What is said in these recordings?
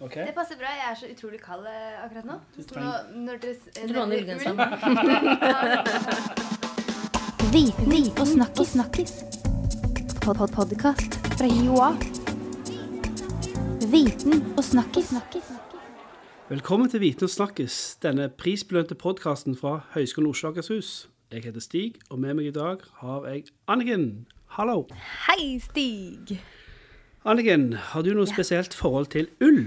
Ok? Det passer bra. Jeg er så utrolig kald eh, akkurat nå. Nå når dere s- Du låner ullgenseren. Viten og snakkis. snakkis. Pod -pod Podkast fra Joa. Viten og snakkis. Velkommen til Viten og snakkes, denne prisbelønte podkasten fra Høgskolen Oslo og Akershus. Jeg heter Stig, og med meg i dag har jeg Anniken. Hallo. Hei, Stig. Anniken, har du noe spesielt forhold til ull?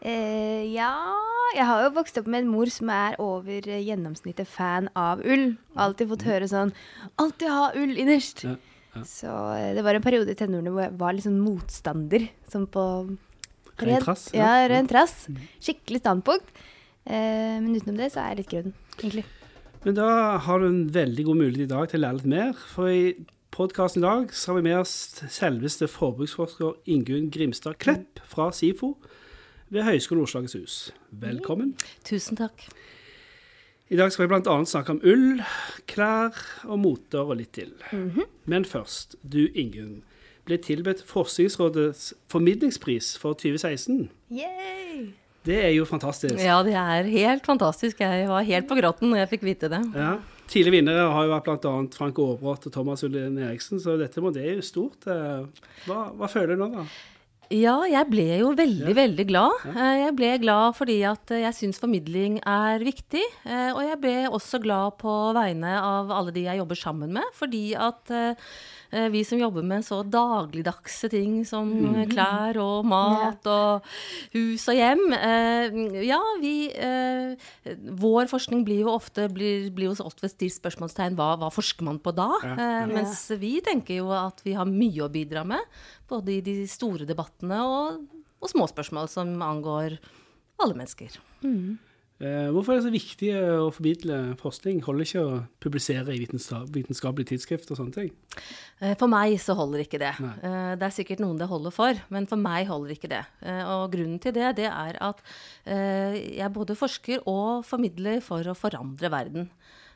Eh, ja Jeg har jo vokst opp med en mor som er over eh, gjennomsnittet fan av ull. Alltid fått høre sånn Alltid ha ull innerst. Ja, ja. Så eh, det var en periode i tenårene hvor jeg var sånn motstander. Sånn på Ren trass, ja. Ja, ren trass. Skikkelig standpunkt. Eh, men utenom det så er jeg litt grønn, egentlig. Men da har du en veldig god mulighet i dag til å lære litt mer. For i podkasten i dag så har vi med oss selveste forbruksforsker Ingunn Grimstad Klepp fra SIFO ved Høgskolen Oslo hus. Velkommen. Tusen takk. I dag skal vi bl.a. snakke om ull, klær og moter og litt til. Men først, du Ingunn, ble tilbudt Forskningsrådets formidlingspris for 2016. Yay! Det er jo fantastisk. Ja, det er helt fantastisk. Jeg var helt på gråten når jeg fikk vite det. Ja. Tidligere vinnere har jo vært bl.a. Frank Aabrot og Thomas Ullin Eriksen, så dette må det er jo stort. eh. Hva, hva føler du nå, da? Ja, jeg ble jo veldig, Ja. veldig glad. Eh, Jeg ble glad fordi at jeg syns formidling er viktig. eh, Og jeg ble også glad på vegne av alle de jeg jobber sammen med, fordi at vi som jobber med så dagligdagse ting som eh, klær og mat og hus og hjem eh, Ja, vi eh, Vår forskning blir jo ofte blir, blir jo ofte stilt spørsmålstegn hva, hva forsker man på da? Ja. Eh, Mens vi tenker jo at vi har mye å bidra med, både i de store debattene og, og små spørsmål som angår alle mennesker. Eh, hvorfor er det så viktig å formidle forskning? Holder ikke å publisere i vitenskapelige tidsskrift og sånne ting? Eh, For meg så holder ikke det. Nei. Eh, Det er sikkert noen det holder for, men for meg holder ikke det. Eh, Og grunnen til det, det er at eh, jeg både forsker og formidler for å forandre verden.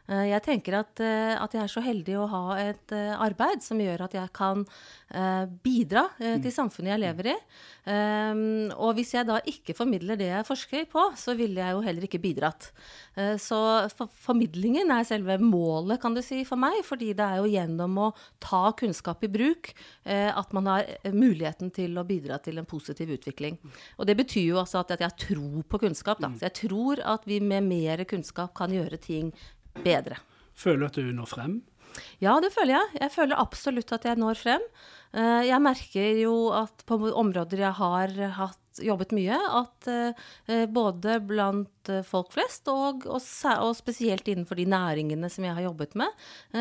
Eh, Jeg tenker at, eh, at jeg er så heldig å ha et eh, arbeid som gjør at jeg kan bidra til samfunnet jeg lever i. Um, og hvis jeg da ikke formidler det jeg forsker på, så ville jeg jo heller ikke bidratt. Så formidlingen er selve målet, kan du si, for meg. Fordi det er jo gjennom å ta kunnskap i bruk at man har muligheten til å bidra til en positiv utvikling. Og det betyr jo altså at, at jeg tror på kunnskap. Da. Så jeg tror at vi med mer kunnskap kan gjøre ting bedre. Føler du at du når frem? Ja, det føler jeg. Jeg føler absolutt at jeg når frem. Eh, Jeg merker jo at på områder jeg har hatt, jobbet mye, at eh, både blant eh, folk flest og, og, og spesielt innenfor de næringene som jeg har jobbet med,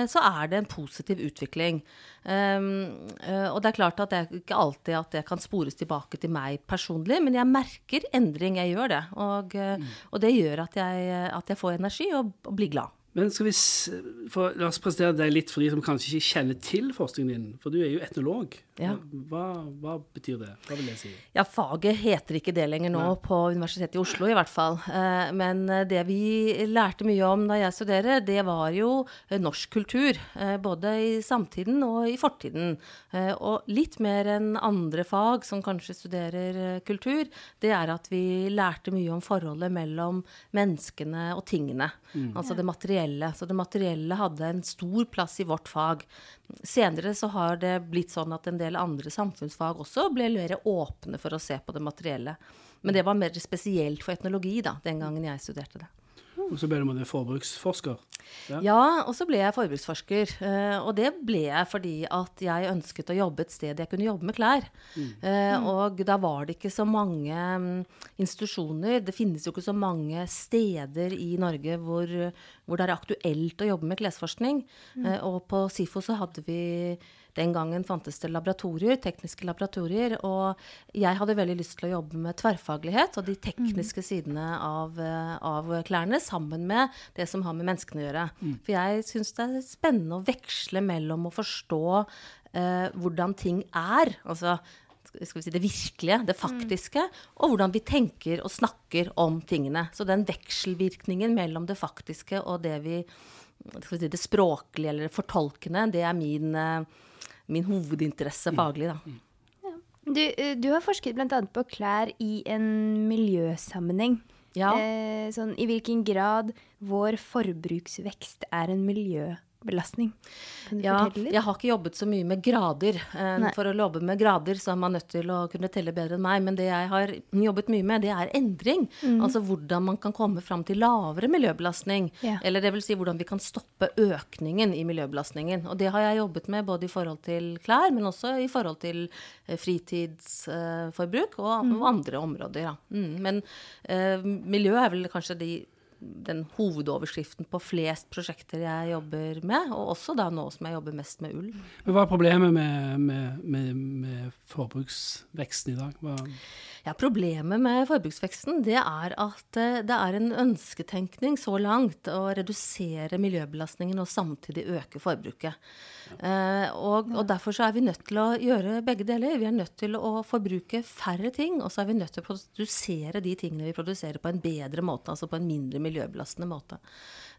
så er det en positiv utvikling. Um, eh, og det er klart at det er ikke alltid at det kan spores tilbake til meg personlig, men jeg merker endring, jeg gjør det. Og, eh, og det gjør at jeg, at jeg får energi og, og blir glad. Men skal vi for, La oss presentere deg litt for de som kanskje ikke kjenner til forskningen din. For du er jo etnolog. Ja. Hva, hva betyr det? Hva vil det si? Ja, faget heter ikke det lenger nå Nei. på Universitetet i Oslo, i hvert fall. Eh, Men eh, det vi lærte mye om da jeg studerer, det var jo eh, norsk kultur. Både i samtiden og i fortiden. Og litt mer enn andre fag som kanskje studerer kultur, det er at vi lærte mye om forholdet mellom menneskene og tingene. Altså det materielle. Så det materielle hadde en stor plass i vårt fag. Senere så har det blitt sånn at en del andre samfunnsfag også ble mer åpne for å se på det materielle. Men det var mer spesielt for etnologi da, den gangen jeg studerte det. Og så ble du med forbruksforsker. Ja. Ja, og så ble jeg forbruksforsker. eh, Og det ble jeg fordi at jeg ønsket å jobbe et sted jeg kunne jobbe med klær. Mm. Og da var det ikke så mange mm, institusjoner, det finnes jo ikke så mange steder i Norge hvor, hvor det er aktuelt å jobbe med klesforskning. Mm. Og på SIFO så hadde vi den gangen fantes det laboratorier, tekniske laboratorier, og jeg hadde veldig lyst til å jobbe med tverrfaglighet og de tekniske sidene av, eh, av klærne sammen med det som har med menneskene å gjøre. For jeg syns det er spennende å veksle mellom å forstå eh, hvordan ting er, altså skal vi si, det virkelige, det faktiske, og hvordan vi tenker og snakker om tingene. Så den vekselvirkningen mellom det faktiske og det vi si, det språklige eller fortolkende, det er min, eh, min hovedinteresse faglig, da. Du, eh, du har forsket bl.a. på klær i en miljøsammenheng. Ja. Eh, sånn, I hvilken grad vår forbruksvekst er en miljøbelastning. Kan du Ja, fortelle litt? jeg har ikke jobbet så mye med grader. Eh, Nei. For å jobbe med grader så er man nødt til å kunne telle bedre enn meg. Men det jeg har jobbet mye med, det er endring. Altså hvordan man kan komme fram til lavere miljøbelastning. Ja. Eller det vil si hvordan vi kan stoppe økningen i miljøbelastningen. Og det har jeg jobbet med både i forhold til klær, men også i forhold til eh, fritidsforbruk og, og andre områder. Ja. Mm. Men eh, miljø er vel kanskje de den hovedoverskriften på flest prosjekter jeg jobber med, og også da nå som jeg jobber mest med ull. Men hva er problemet med, med, med, med forbruksveksten i dag? Hva, Ja, Problemet med forbruksveksten det er at eh, det er en ønsketenkning så langt å redusere miljøbelastningen og samtidig øke forbruket. Eh, og, og Derfor så er vi nødt til å gjøre begge deler. Vi er nødt til å forbruke færre ting, og så er vi nødt til å produsere de tingene vi produserer på en bedre måte, altså på en mindre miljøbelastende måte.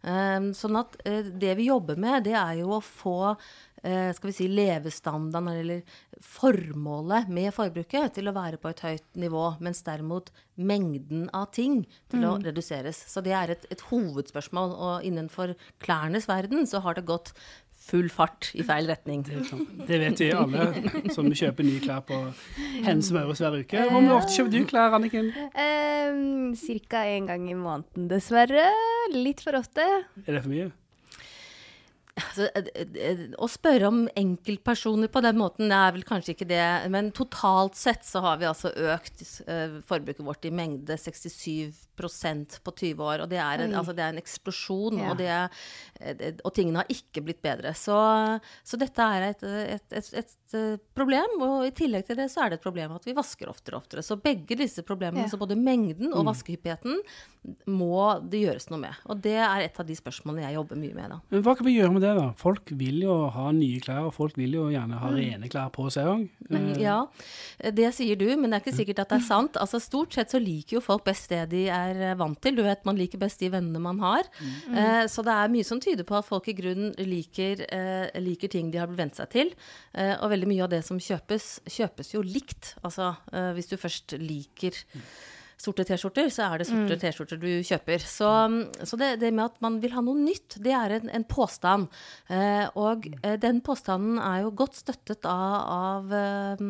Eh, sånn at det vi jobber med, det er jo å få skal vi si, levestandarden eller formålet med forbruket til å være på et høyt nivå, mens derimot mengden av ting til å reduseres. Så det er et, et hovedspørsmål. Og innenfor klærnes verden så har det gått full fart i feil retning. det, det vet vi alle som kjøper nye klær på Hennes Mauritz hver uke. Hvor mye ofte kjøper du klær, Anniken? Um, Cirka én gang i måneden, dessverre. Litt for ofte. Er det for mye? Altså, eh, eh, å spørre om enkeltpersoner på den måten, det er vel kanskje ikke det. Men totalt sett så har vi altså økt eh, forbruket vårt i mengde 67 på 20 år. Og det er en, altså, det er en eksplosjon, Ja. og, det eh, det- og tingene har ikke blitt bedre. Så, så dette er et, et, et, et eh, problem. Og i tillegg til det så er det et problem at vi vasker oftere og oftere. Så begge disse problemene, Ja. så både mengden Mm. og vaskehyppigheten, må det gjøres noe med. Og det er et av de spørsmålene jeg jobber mye med. da. Men hva kan vi gjøre med det, da? Folk vil jo ha nye klær, og folk vil jo gjerne Mm. ha rene klær på seg òg. Ja, det sier du, men det er ikke sikkert at det er sant. Altså Stort sett så liker jo folk best det de er eh, vant til. Du vet, Man liker best de vennene man har. Eh, så det er mye som tyder på at folk i grunnen liker, eh, liker ting de har vent seg til. Eh, og veldig mye av det som kjøpes, kjøpes jo likt. Altså eh, hvis du først liker sorte T-skjorter, så er det sorte T-skjorter du kjøper. Så, så det, det med at man vil ha noe nytt, det er en, en påstand. Eh, og eh, den påstanden er jo godt støttet av, av eh,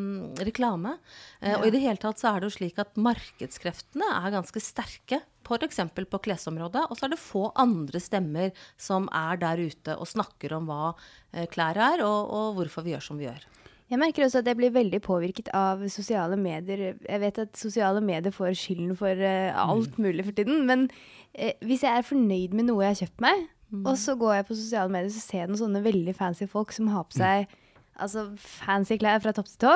reklame. Eh, Og i det hele tatt så er det jo slik at markedskreftene er ganske sterke. F.eks. på klesområdet. Og så er det få andre stemmer som er der ute og snakker om hva eh, klær er, og, og hvorfor vi gjør som vi gjør. Jeg merker også at jeg blir veldig påvirket av sosiale medier. Jeg vet at sosiale medier får skylden for uh, alt mulig for tiden, men uh, hvis jeg er fornøyd med noe jeg har kjøpt meg, og så går jeg på sosiale medier og ser jeg noen sånne veldig fancy folk som har på seg altså, fancy klær fra topp til tå,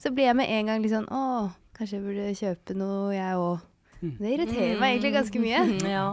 så blir jeg med en gang litt sånn Å, kanskje jeg burde kjøpe noe, jeg òg. Det irriterer meg egentlig ganske mye. Ja,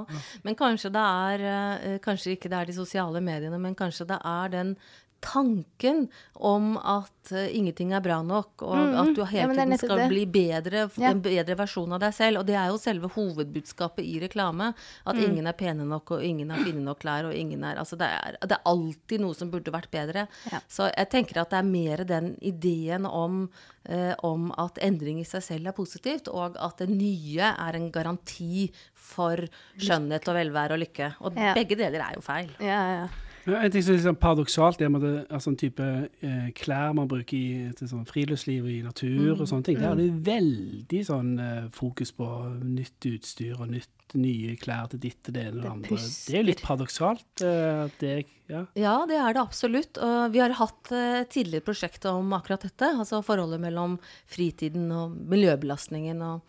men kanskje det er eh, Kanskje ikke det er de sosiale mediene, men kanskje det er den tanken om at uh, ingenting er bra nok, og mm, at du hele tiden skal det. bli bedre, Ja. en bedre versjon av deg selv. Og det er jo selve hovedbudskapet i reklame. At Mm. ingen er pene nok, og ingen har fine nok klær, og ingen er Altså det er, det er alltid noe som burde vært bedre. Ja. Så jeg tenker at det er mer den ideen om, uh, om at endring i seg selv er positivt, og at det nye er en garanti for skjønnhet og velvære og lykke. Og begge deler er jo feil. Ja, ja. Ja, en ting som er litt sånn paradoksalt, det med det, altså en type eh, klær man bruker i til sånn friluftsliv og i natur Mm. og sånne ting. Der er det veldig sånn eh, fokus på nytt utstyr og nytt, nye klær til ditt og det ene og det Det andre. Det er jo litt paradoksalt. eh, det, ja. Ja, det er det absolutt. Og vi har hatt eh, tidligere prosjekt om akkurat dette. Altså forholdet mellom fritiden og miljøbelastningen. Og,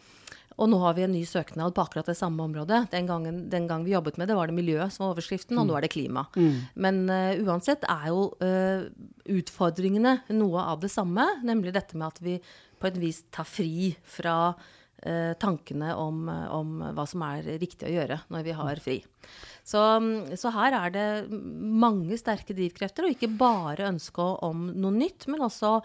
og nå har vi en ny søknad på akkurat det samme området. Den gangen, den gang vi jobbet med det, var det miljø som var overskriften, og nå er det klima. Men uh, uansett er jo uh, utfordringene noe av det samme, nemlig dette med at vi på et vis tar fri fra eh, tankene om, om hva som er riktig å gjøre når vi har fri. Så, så, her er det mange sterke drivkrefter, og ikke bare ønske om noe nytt, men også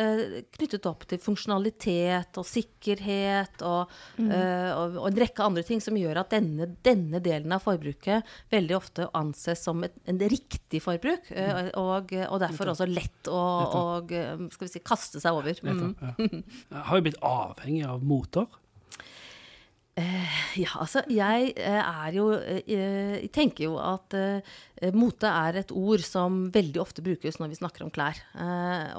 eh, knyttet opp til funksjonalitet og sikkerhet og, mm. eh, og, og, en rekke andre ting som gjør at denne, denne, delen av forbruket veldig ofte anses som et, en riktig forbruk, eh, og, og, derfor også lett å og, skal vi si, kaste seg over. Mm. Har jo blitt avhengig av moter. Uh, ja, altså jeg uh, er jo Jeg tenker jo at mote er et ord som veldig ofte brukes når vi snakker om klær.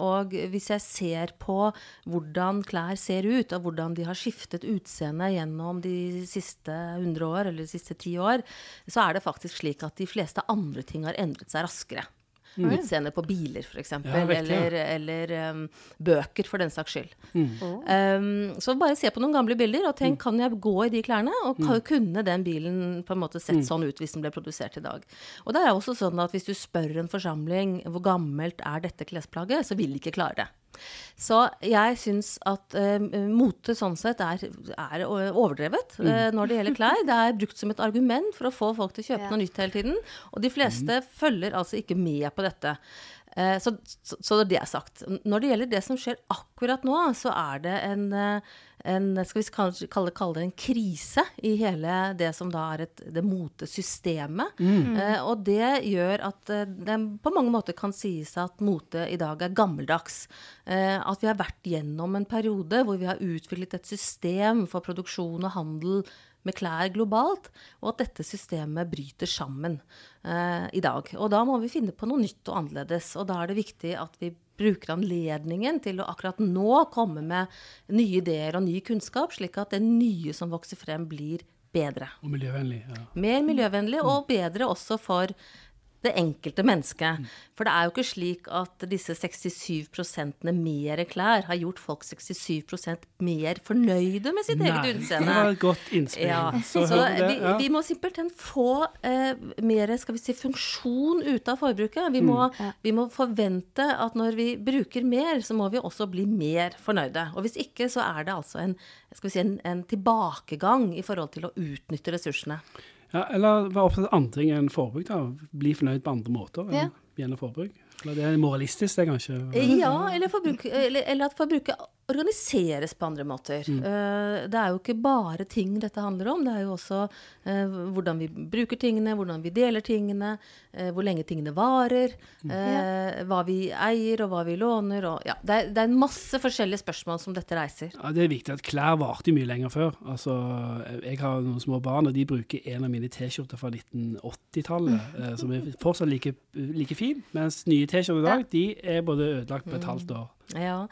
og hvis jeg ser på hvordan klær ser ut, og hvordan de har skiftet utseende gjennom de siste 100 år, eller de siste 10 år, så er det faktisk slik at de fleste andre ting har endret seg raskere. Mm. Utseende på biler, f.eks. Ja, eller, eller um, bøker, for den saks skyld. Mm. Um, så bare se på noen gamle bilder, og tenk mm. kan jeg gå i de klærne? Og mm. kunne den bilen på en måte sett mm. sånn ut hvis den ble produsert i dag? Og det er også sånn at hvis du spør en forsamling hvor gammelt er dette klesplagget, så vil de ikke klare det. Så jeg syns at uh, mote sånn sett er, er overdrevet mm. uh, når det gjelder klær. Det er brukt som et argument for å få folk til å kjøpe ja. noe nytt hele tiden. Og de fleste mm. følger altså ikke med på dette. Uh, så, så, så, det er sagt. Når det gjelder det som skjer akkurat nå, så er det en en, skal vi kalle, kalle, det en krise i hele det som da er et, det motesystemet. Mm. Eh, og det gjør at eh, det på mange måter kan sies at mote i dag er gammeldags. Eh, at vi har vært gjennom en periode hvor vi har utviklet et system for produksjon og handel med klær globalt, og at dette systemet bryter sammen eh, i dag. Og da må vi finne på noe nytt og annerledes. Og da er det viktig at vi bruker anledningen til å akkurat nå komme med nye ideer og ny kunnskap, slik at det nye som vokser frem, blir bedre. Og miljøvennlig. Ja. Mer miljøvennlig, og bedre også for det enkelte mennesket. For det er jo ikke slik at disse 67% mer klær har gjort folk 67% mer fornøyde med sitt Nei, eget utseende. Det var et godt innspill. Ja. Så, Så vi, ja. vi, må simpelthen få eh, mer skal vi si, funksjon ut av forbruket. Vi må, mm. vi må, forvente at når vi bruker mer, så må vi også bli mer fornøyde. Og hvis ikke, så er det altså en, si, en, en tilbakegang i forhold til å utnytte ressursene. Ja, eller være opptatt av andre ting enn forbruk. da. Bli fornøyd på andre måter enn ja. gjennom forbruk. Eller det er moralistisk, det, kanskje? Ja, eller, forbruk, eller, eller at forbruket organiseres på andre måter. Mm. Uh, det er jo ikke bare ting dette handler om. Det er jo også uh, hvordan vi bruker tingene, hvordan vi deler tingene, uh, hvor lenge tingene varer, mm. hva vi eier og hva vi låner. Og, ja, det, er, det, er, en masse forskjellige spørsmål som dette reiser. Ja, Det er viktig at klær varte mye lenger før. Altså, jeg har noen små barn, og de bruker en av mine T-skjorter fra 1980-tallet, mm. som er fortsatt like, like fin, mens nye T-skjorter i dag ja. de er både ødelagt på et halvt år. Ja.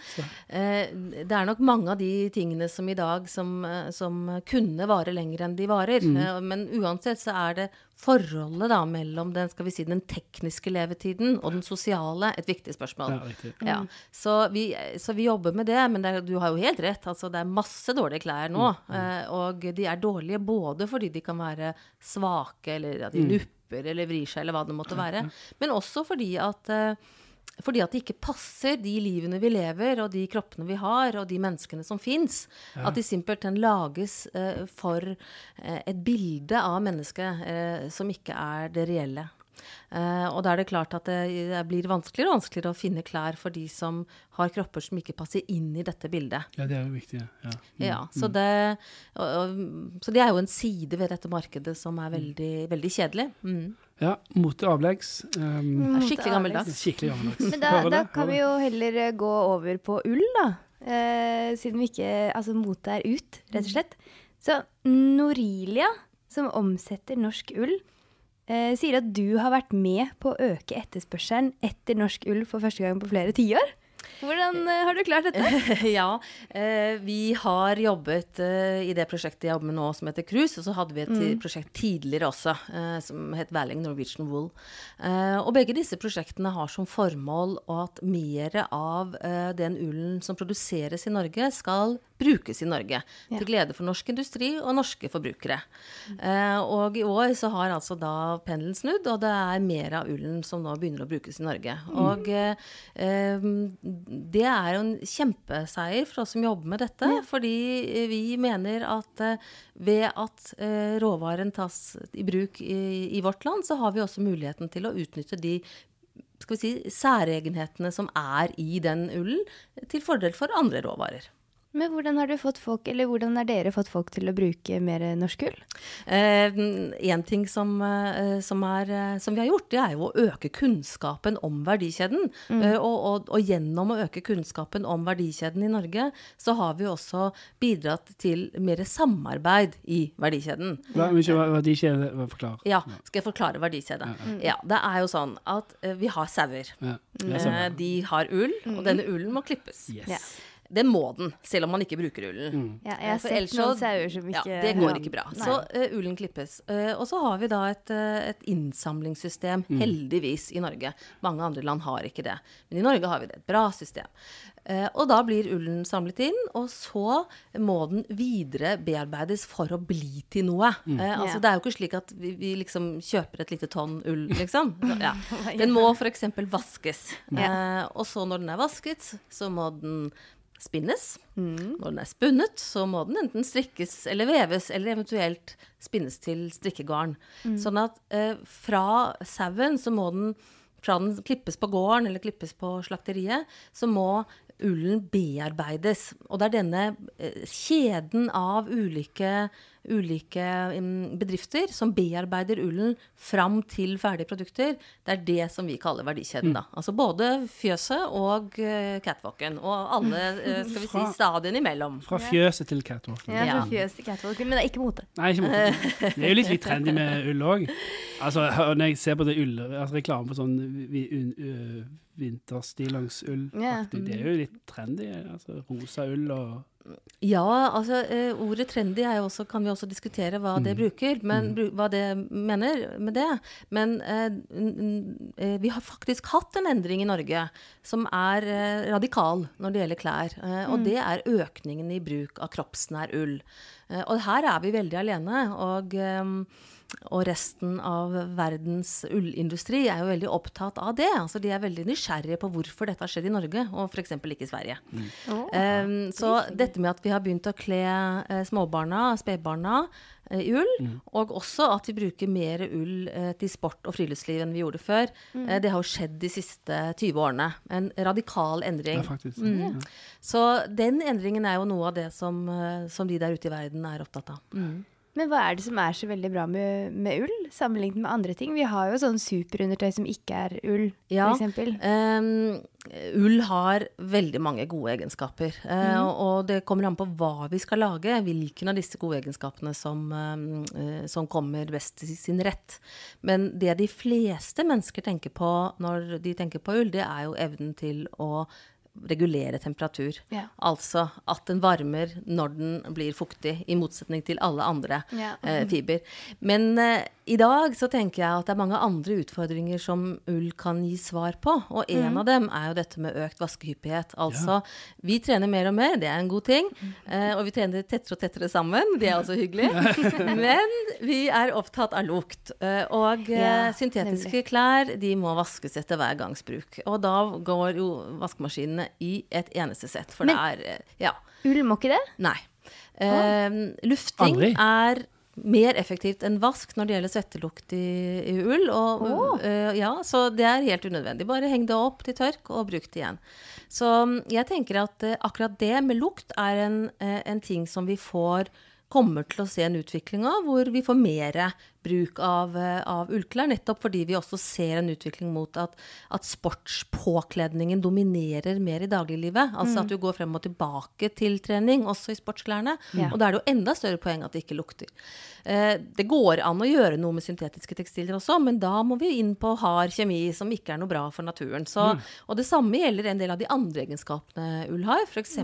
Eh, det er nok mange av de tingene som i dag som, eh, som kunne vare lenger enn de varer. Mm. Eh, men uansett så er det forholdet da mellom den, skal vi si, den tekniske levetiden og den sosiale et viktig spørsmål. Ja, mm. ja. Så, vi, så, vi, jobber med det, men det, du har jo helt rett. Altså, det er masse dårlige klær nå. Mm. Eh, og de er dårlige både fordi de kan være svake, eller at de mm. lupper eller vrir seg, eller hva det måtte være, men også fordi at eh, fordi at det ikke passer de livene vi lever, og de kroppene vi har, og de menneskene som fins. Ja. At de simpelthen lages eh, for eh, et bilde av mennesket eh, som ikke er det reelle. og da er det klart at det, det, blir vanskeligere og vanskeligere å finne klær for de som har kropper som ikke passer inn i dette bildet. Ja, det er jo viktig. Ja, mm. ja så, mm. det, og, og, så, det, er jo en side ved dette markedet som er veldig, veldig kjedelig. Mm. Ja, mote avleggs. Um, skikkelig gammeldags. Skikkelig gammeldags. Men da, da kan vi jo heller eh, gå over på ull, da. Eh, siden vi ikke Altså, motet er ut, rett og slett. Så Norilia, som omsetter norsk ull, eh, sier at du har vært med på å øke etterspørselen etter norsk ull for første gang på flere tiår. Hvordan uh, har du klart dette? ja, uh, vi har jobbet uh, i det prosjektet jeg jobber med nå som heter Cruise. Og så hadde vi et mm. prosjekt tidligere også som het Valling Norwegian Wool. og begge disse prosjektene har som formål at mer av den ullen som produseres i Norge, skal brukes i Norge. Ja. Til glede for norsk industri og norske forbrukere. Eh, og i år så har altså da pendelen snudd, og det er mer av ullen som nå begynner å brukes i Norge. Og eh, eh, det er jo en kjempeseier for oss som jobber med dette, fordi vi mener at eh, ved at eh, råvaren tas i bruk i, i vårt land, så har vi også muligheten til å utnytte de skal vi si, særegenhetene som er i den ullen, til fordel for andre råvarer. Men hvordan har du fått folk, eller hvordan har dere fått folk til å bruke mer norsk ull? Eh, en ting som, eh, som, er, eh, som vi har gjort, det er jo å øke kunnskapen om verdikjeden. Eh, og, og, og gjennom å øke kunnskapen om verdikjeden i Norge, så har vi også bidratt til mer samarbeid i verdikjeden. Hva, unnskyld, hva, hva de ikke hva, forklar. Ja, skal jeg forklare verdikjede? Ja, det er jo sånn at eh, vi har sauer. Ja. Ja, Eh, de har ull, og denne ullen må klippes. Yes. Det må den, selv om man ikke bruker ullen. Ja, jeg Eh, har for sett noen sauer som ikke Ja, det går Ja. ikke bra. Nei. Så uh, ullen klippes. Uh, og så har vi da et, uh, et innsamlingssystem, heldigvis, i Norge. Mange andre land har ikke det. Men i Norge har vi det. Et bra system. Eh, og da blir ullen samlet inn, og så må den videre bearbeides for å bli til noe. Eh, altså. Det er jo ikke slik at vi, vi liksom kjøper et lite tonn ull, liksom. Så, Ja. Den må f.eks. vaskes. Eh, og så når den er vasket, så må den spinnes. Når den er spunnet, så må den enten strikkes eller veves, eller eventuelt spinnes til strikkegarn. Sånn at eh, fra sauen så må den fra den klippes på gården eller klippes på slakteriet, så må ullen bearbeides. Og det er denne eh, kjeden av ulike, ulike mm, bedrifter som bearbeider ullen fram til ferdige produkter. Det er det som vi kaller verdikjeden, da. Altså både fjøset og uh, catwalken. Og alle, eh, skal vi si, Fra- stadiene imellom. Fra fjøset til catwalken. Ja, Ja. fra fjøset til catwalken, men det er ikke mote. Nei, ikke mote. Det er jo litt, litt trendy med ull òg. Altså, når jeg ser på det ull, altså reklame på sånn vi, un, ø, vinterstillongsull, det er jo litt trendy. Altså rosa ull og Ja, altså eh, ordet trendy er jo også, kan vi også diskutere hva det bruker, men mm. hva det mener med det. Men eh, eh, vi har faktisk hatt en endring i Norge som er eh, radikal når det gjelder klær. Eh, og det er økningen i bruk av kroppsnær ull. Eh, og her er vi veldig alene. og... og resten av verdens ullindustri er jo veldig opptatt av det. Altså De er veldig nysgjerrige på hvorfor dette har skjedd i Norge, og f.eks. ikke i Sverige. Um, så dette med at vi har begynt å kle uh, småbarna, spedbarna, uh, i ull, og også at vi bruker mer ull uh, til sport og friluftsliv enn vi gjorde før, eh, det har jo skjedd de siste 20 årene. En radikal endring. Ja, faktisk. Mm. Så den endringen er jo noe av det som, som de der ute i verden er opptatt av. Men hva er det som er så veldig bra med, med ull, sammenlignet med andre ting? Vi har jo sånn superundertøy som ikke er ull, Ja. eksempel. Um, ull har veldig mange gode egenskaper. Mm. og, og det kommer an på hva vi skal lage, hvilken av disse gode egenskapene som, eh, som kommer best til sin rett. Men det de fleste mennesker tenker på når de tenker på ull, det er jo evnen til å regulere temperatur. Ja. Altså at den varmer når den blir fuktig, i motsetning til alle andre Ja. eh, fiber. Men eh, i dag så tenker jeg at det er mange andre utfordringer som ull kan gi svar på. Og en av dem er jo dette med økt vaskehyppighet. Altså vi trener mer og mer, det er en god ting. Eh, og vi trener tettere og tettere sammen, det er også hyggelig. Men vi er opptatt av lukt. Eh, og eh, Ja, syntetiske klær de må vaskes etter hver gangs bruk. Og da går jo vaskemaskinene i et eneste sett. For Men- det er eh, Ja. Ull må ikke det? Nei. Eh, lufting Aldri? er mer effektivt enn vask når det gjelder svettelukt i, i ull. Og, oh. uh, ja, så det er helt unødvendig. Bare heng det opp til tørk og bruk det igjen. Så mm, jeg tenker at uh, akkurat det med lukt er en, en ting som vi får kommer til å se en utvikling av, hvor vi får mer bruk av, eh, av ullklær. Nettopp fordi vi også ser en utvikling mot at, at sportspåkledningen dominerer mer i dagliglivet. Altså at du går frem og tilbake til trening, også i sportsklærne. Ja. Og da er det jo enda større poeng at det ikke lukter. Eh, det går an å gjøre noe med syntetiske tekstiler også, men da må vi inn på hard kjemi som ikke er noe bra for naturen. Så, Og det samme gjelder en del av de andre egenskapene ull har, f.eks.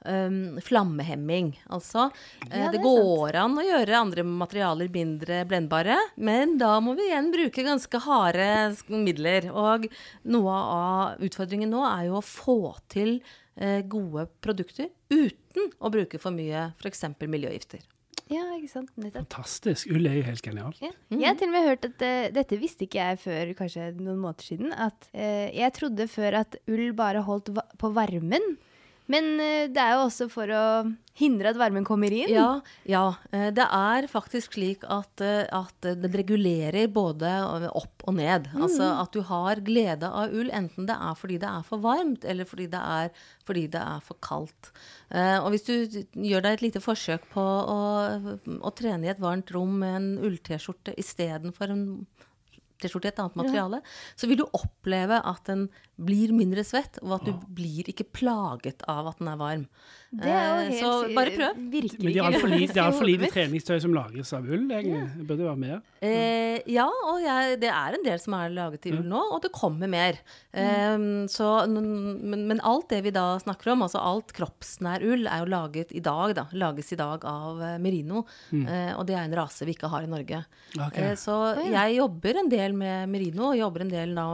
Um, flammehemming. Altså, eh, Ja, det det går går an å gjøre andre materialer mindre blendbare, men da må vi igjen bruke ganske harde midler. Og noe av utfordringen nå er jo å få til eh, gode produkter uten å bruke for mye f.eks. miljøgifter. Ja, ikke sant. Nettopp. Fantastisk. Ull er jo helt genialt. Ja. Jeg har til og med hørt at uh, dette visste ikke jeg før kanskje noen måneder siden. At uh, jeg trodde før at ull bare holdt va på varmen. Men eh, det er jo også for å hindre at varmen kommer inn. Ja, ja. eh, Det er faktisk slik at, eh, at den regulerer både opp og ned. Altså at du har glede av ull, enten det er fordi det er for varmt, eller fordi det er, fordi det er for kaldt. Og hvis du gjør deg et lite forsøk på å, å trene i et varmt rom med en ull-T-skjorte istedenfor en T-skjorte i et annet materiale, så vil du oppleve at den blir mindre svett, og at du blir ikke plaget av at den er varm. Det er jo Eh, helt Så bare prøv. Virkelig. Men det er altfor lite, for lite treningstøy som lages av ull, egentlig. Det burde være mer. Eh, ja, og jeg, det er en del som er laget i ull nå, og det kommer mer. Eh, så, men, men alt det vi da snakker om, altså alt kroppsnær ull, er jo laget i dag, da. Lages i dag av merino, merino. Eh, og det er en rase vi ikke har i Norge. Okay. Eh, så jeg jobber en del med merino, og jobber en del nå,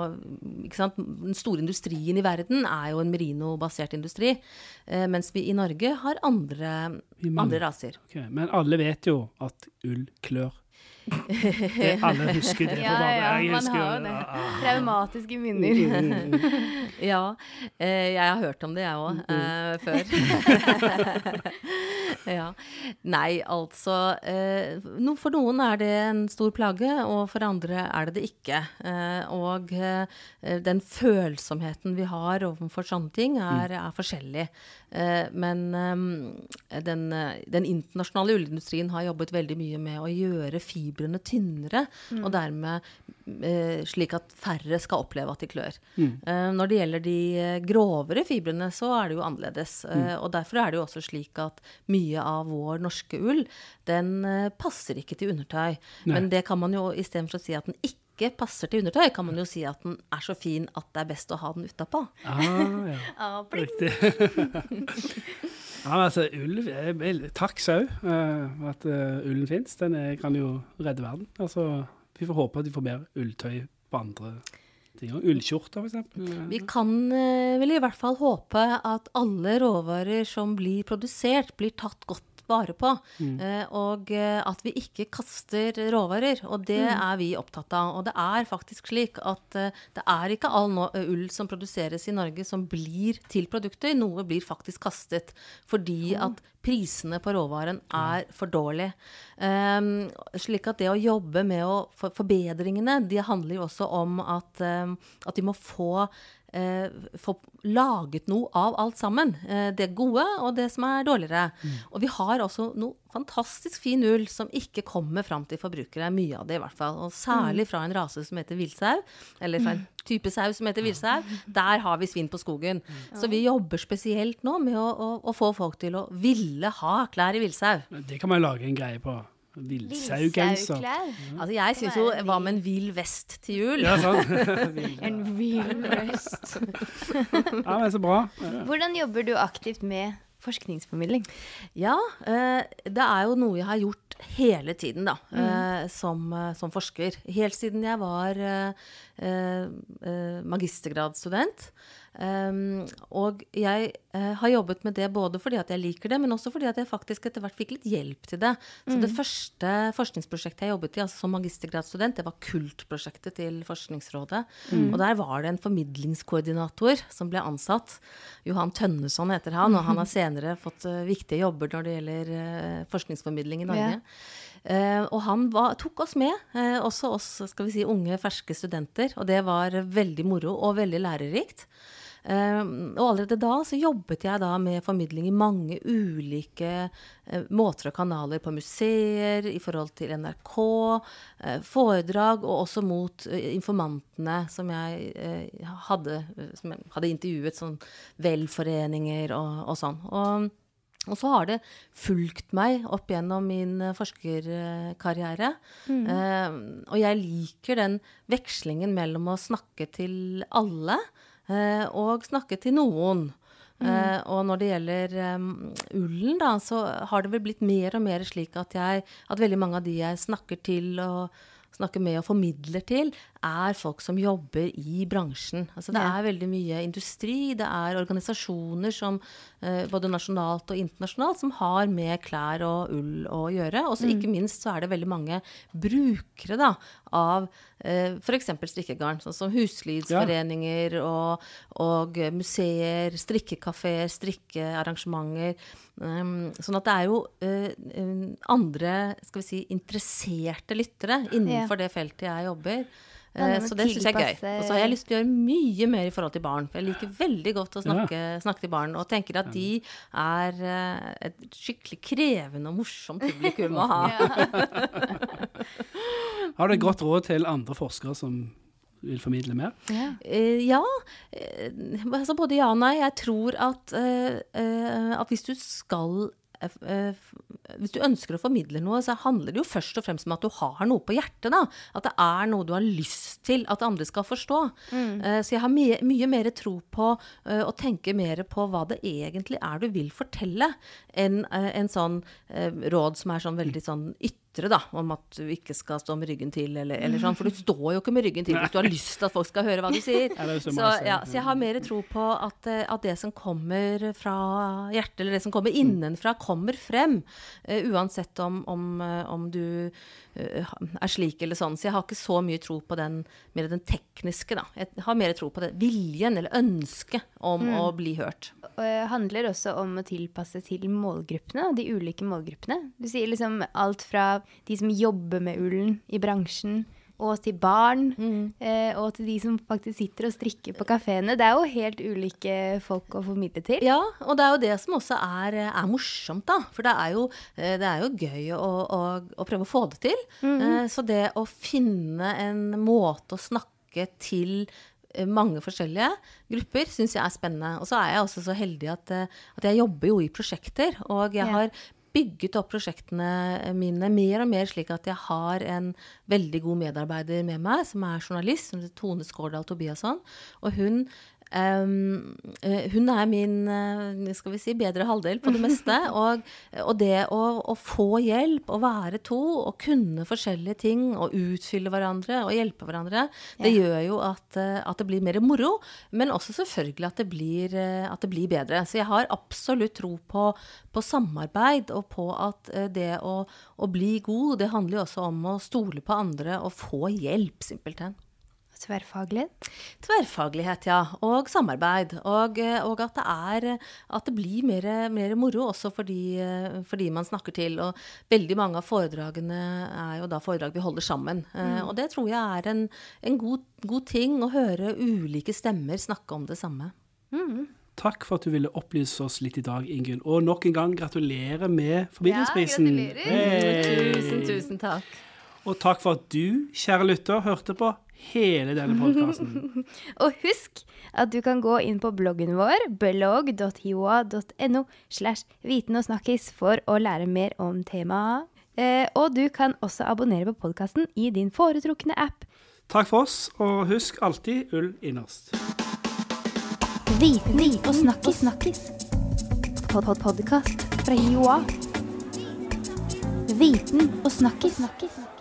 ikke sant? Den store industrien i verden er jo en merino-basert industri. Eh, mens vi i Norge har andre, andre raser. Okay, Men alle vet jo at ull klør. Det, alle husker det. Ja, ja, man husker- har jo det. ah. Traumatiske minner. Ja, eh, jeg har hørt om det jeg òg, uh, før. ja. Nei, altså eh, For noen er det en stor plage, og for andre er det det ikke. Eh, og eh, den følsomheten vi har overfor sånne ting, er, er forskjellig. Eh, men eh, den, eh, den internasjonale ullindustrien har jobbet veldig mye med å gjøre fibrene tynnere, og dermed eh, slik at færre skal oppleve at de klør. Eh, når det gjelder de eh, grovere fibrene, så er det jo annerledes. Eh, og derfor er det jo også slik at mye av vår norske ull, den eh, passer ikke til undertøy. Men det kan man jo istedenfor å si at den ikke passer til undertøy, kan man jo si at den er så fin at det er best å ha den utapå. Ah, ja. Ah. ja, men altså, ull er Takk sau uh, at uh, ullen fins. Den er, kan jo redde verden. Altså, vi får håpe at vi får mer ulltøy på andre ting. Ullskjorter, for eksempel. Vi kan uh, vel i hvert fall håpe at alle råvarer som blir produsert, blir tatt godt vare på. Eh, og eh, at vi ikke kaster råvarer. Og det er vi opptatt av. Og det er faktisk slik at eh, det er ikke all ull som produseres i Norge som blir til produkter. Noe blir faktisk kastet fordi at prisene på råvaren er for dårlige. Um, slik at det å jobbe med å for forbedringene, de handler jo også om at, um, at vi må få eh, få laget noe av alt sammen. Eh, det gode og det som er dårligere. Og vi har også noe fantastisk fin ull som ikke kommer fram til forbrukere. Mye av det i hvert fall. Og særlig fra en rase som heter villsau, eller fra en type sau som heter villsau. Der har vi svinn på skogen. Så vi jobber spesielt nå med å, å, å få folk til å ville ha klær i villsau. Det kan man lage en greie på. Villsaugenser. Altså jeg syns jo Hva med en vill vest til jul? Ja, sånn. En vill vest. ja, men så bra. Hvordan jobber du aktivt med forskningsformidling? Ja, eh, det er jo noe jeg har gjort hele tiden, da, mm. som, eh, som forsker. Helt siden jeg var eh, eh, eh, magistergradsstudent. Um, og jeg uh, har jobbet med det både fordi at jeg liker det, men også fordi at jeg faktisk etter hvert fikk litt hjelp til det. Så det første forskningsprosjektet jeg jobbet i altså som magistergradsstudent, det var KULT-prosjektet til Forskningsrådet. Og der var det en formidlingskoordinator som ble ansatt. Johan Tønneson heter han, og han har senere fått uh, viktige jobber når det gjelder uh, forskningsformidling i Norge. Eh, og han var, tok oss med, også oss skal vi si, unge, ferske studenter. Og det var veldig moro og veldig lærerikt. Eh, og allerede da så jobbet jeg da med formidling i mange ulike eh, måter og kanaler på museer, i forhold til NRK, eh, foredrag, og også mot eh, informantene som jeg hadde, som jeg hadde intervjuet, sånn velforeninger og, og sånn. Og og så har det fulgt meg opp gjennom min forskerkarriere. Eh, og jeg liker den vekslingen mellom å snakke til alle og snakke til noen. Eh, og når det gjelder um, ullen, da, så har det vel blitt mer og mer slik at, jeg, at veldig mange av de jeg snakker til og snakker med og formidler til, er folk som jobber i bransjen. Altså det Ja. er veldig mye industri, det er organisasjoner som eh, både nasjonalt og internasjonalt som har med klær og ull å gjøre. Og mm. ikke minst så er det veldig mange brukere da, av eh, f.eks. strikkegarn, sånn som huslydsforeninger og, og museer, strikkekafeer, strikkearrangementer. Um, sånn at det er jo um, andre skal vi si, interesserte lyttere innenfor det feltet jeg jobber. Ja, Eh, så det syns jeg er gøy. Og så har jeg lyst til å gjøre mye mer i forhold til barn. For jeg liker veldig godt å snakke, snakke til barn, og tenker at de er eh, et skikkelig krevende og morsomt publikum å ha. Har du et godt råd til andre forskere som vil formidle mer? Ja. Eh, ja. altså både ja og nei. Jeg tror at, at hvis du skal Hvis du ønsker å formidle noe, så handler det jo først og fremst om at du har noe på hjertet. da. At det er noe du har lyst til at andre skal forstå. Mm. så jeg har mye, mye mer tro på eh, å tenke mer på hva det egentlig er du vil fortelle, enn eh, en sånn eh, råd som er sånn veldig sånn ytre, da, om at du ikke skal stå med ryggen til, eller, eller sånn. For du står jo ikke med ryggen til hvis du har lyst til at folk skal høre hva du sier. Er så Så, ja, så jeg har mer tro på at, eh, at det som kommer fra hjertet, eller det som kommer innenfra, kommer frem. Uh, uansett om, om, eh, om du uh, er slik eller sånn. Så jeg har ikke så mye tro på den, mer den tekniske, da. Jeg har mer tro på det, viljen eller ønsket om å bli hørt. Og det handler også om å tilpasse til målgruppene, de ulike målgruppene. Du sier liksom alt fra de som jobber med ullen i bransjen, og til barn, eh, og til de som faktisk sitter og strikker på kafeene. Det er jo helt ulike folk å formidle til. Ja, og det er jo det som også er, er morsomt, da. For det er jo, eh, det er jo gøy å, å, å prøve å få det til. Eh, Så det å finne en måte å snakke til eh, mange forskjellige grupper syns jeg er spennende. Og så er jeg også så heldig at, eh, at jeg jobber jo i prosjekter. Og jeg har bygget opp prosjektene mine mer og mer slik at jeg har en veldig god medarbeider med meg, som er journalist, som heter Tone Skårdal Tobiasson. Og hun Eh, hun er min eh, skal vi si, bedre halvdel på det meste. Og, og det å, å få hjelp, å være to, og kunne forskjellige ting, og utfylle hverandre og hjelpe hverandre, det Ja. gjør jo at, eh, at det blir mer moro. Men også selvfølgelig at det blir, at det blir bedre. Så jeg har absolutt tro på, på samarbeid, og på at det å, å bli god, det handler jo også om å stole på andre og få hjelp, simpelthen. Tverrfaglighet. Tverrfaglighet, ja. Og samarbeid. Og, eh, og at det er At det blir mer, mer moro også fordi, for de, man snakker til. Og veldig mange av foredragene er jo da foredrag vi holder sammen. Mm. Og det tror jeg er en, en god, god ting å høre ulike stemmer snakke om det samme. Takk for at du ville opplyse oss litt i dag, Ingunn. Og nok en gang gratulerer med formidlingsprisen. Ja, gratulerer. Hey! Tusen, tusen takk. Og takk for at du, kjære lytter, hørte på hele denne podkasten. Og husk at du kan gå inn på bloggen vår, blogg.hioa.no slash viten og snakkis for å lære mer om temaet. Eh, og du kan også abonnere på podkasten i din foretrukne app. Takk for oss, og husk alltid ull innerst. Viten og snakkis. snakkis. Pod -pod Podkast fra Joa. Viten og snakkis. snakkis.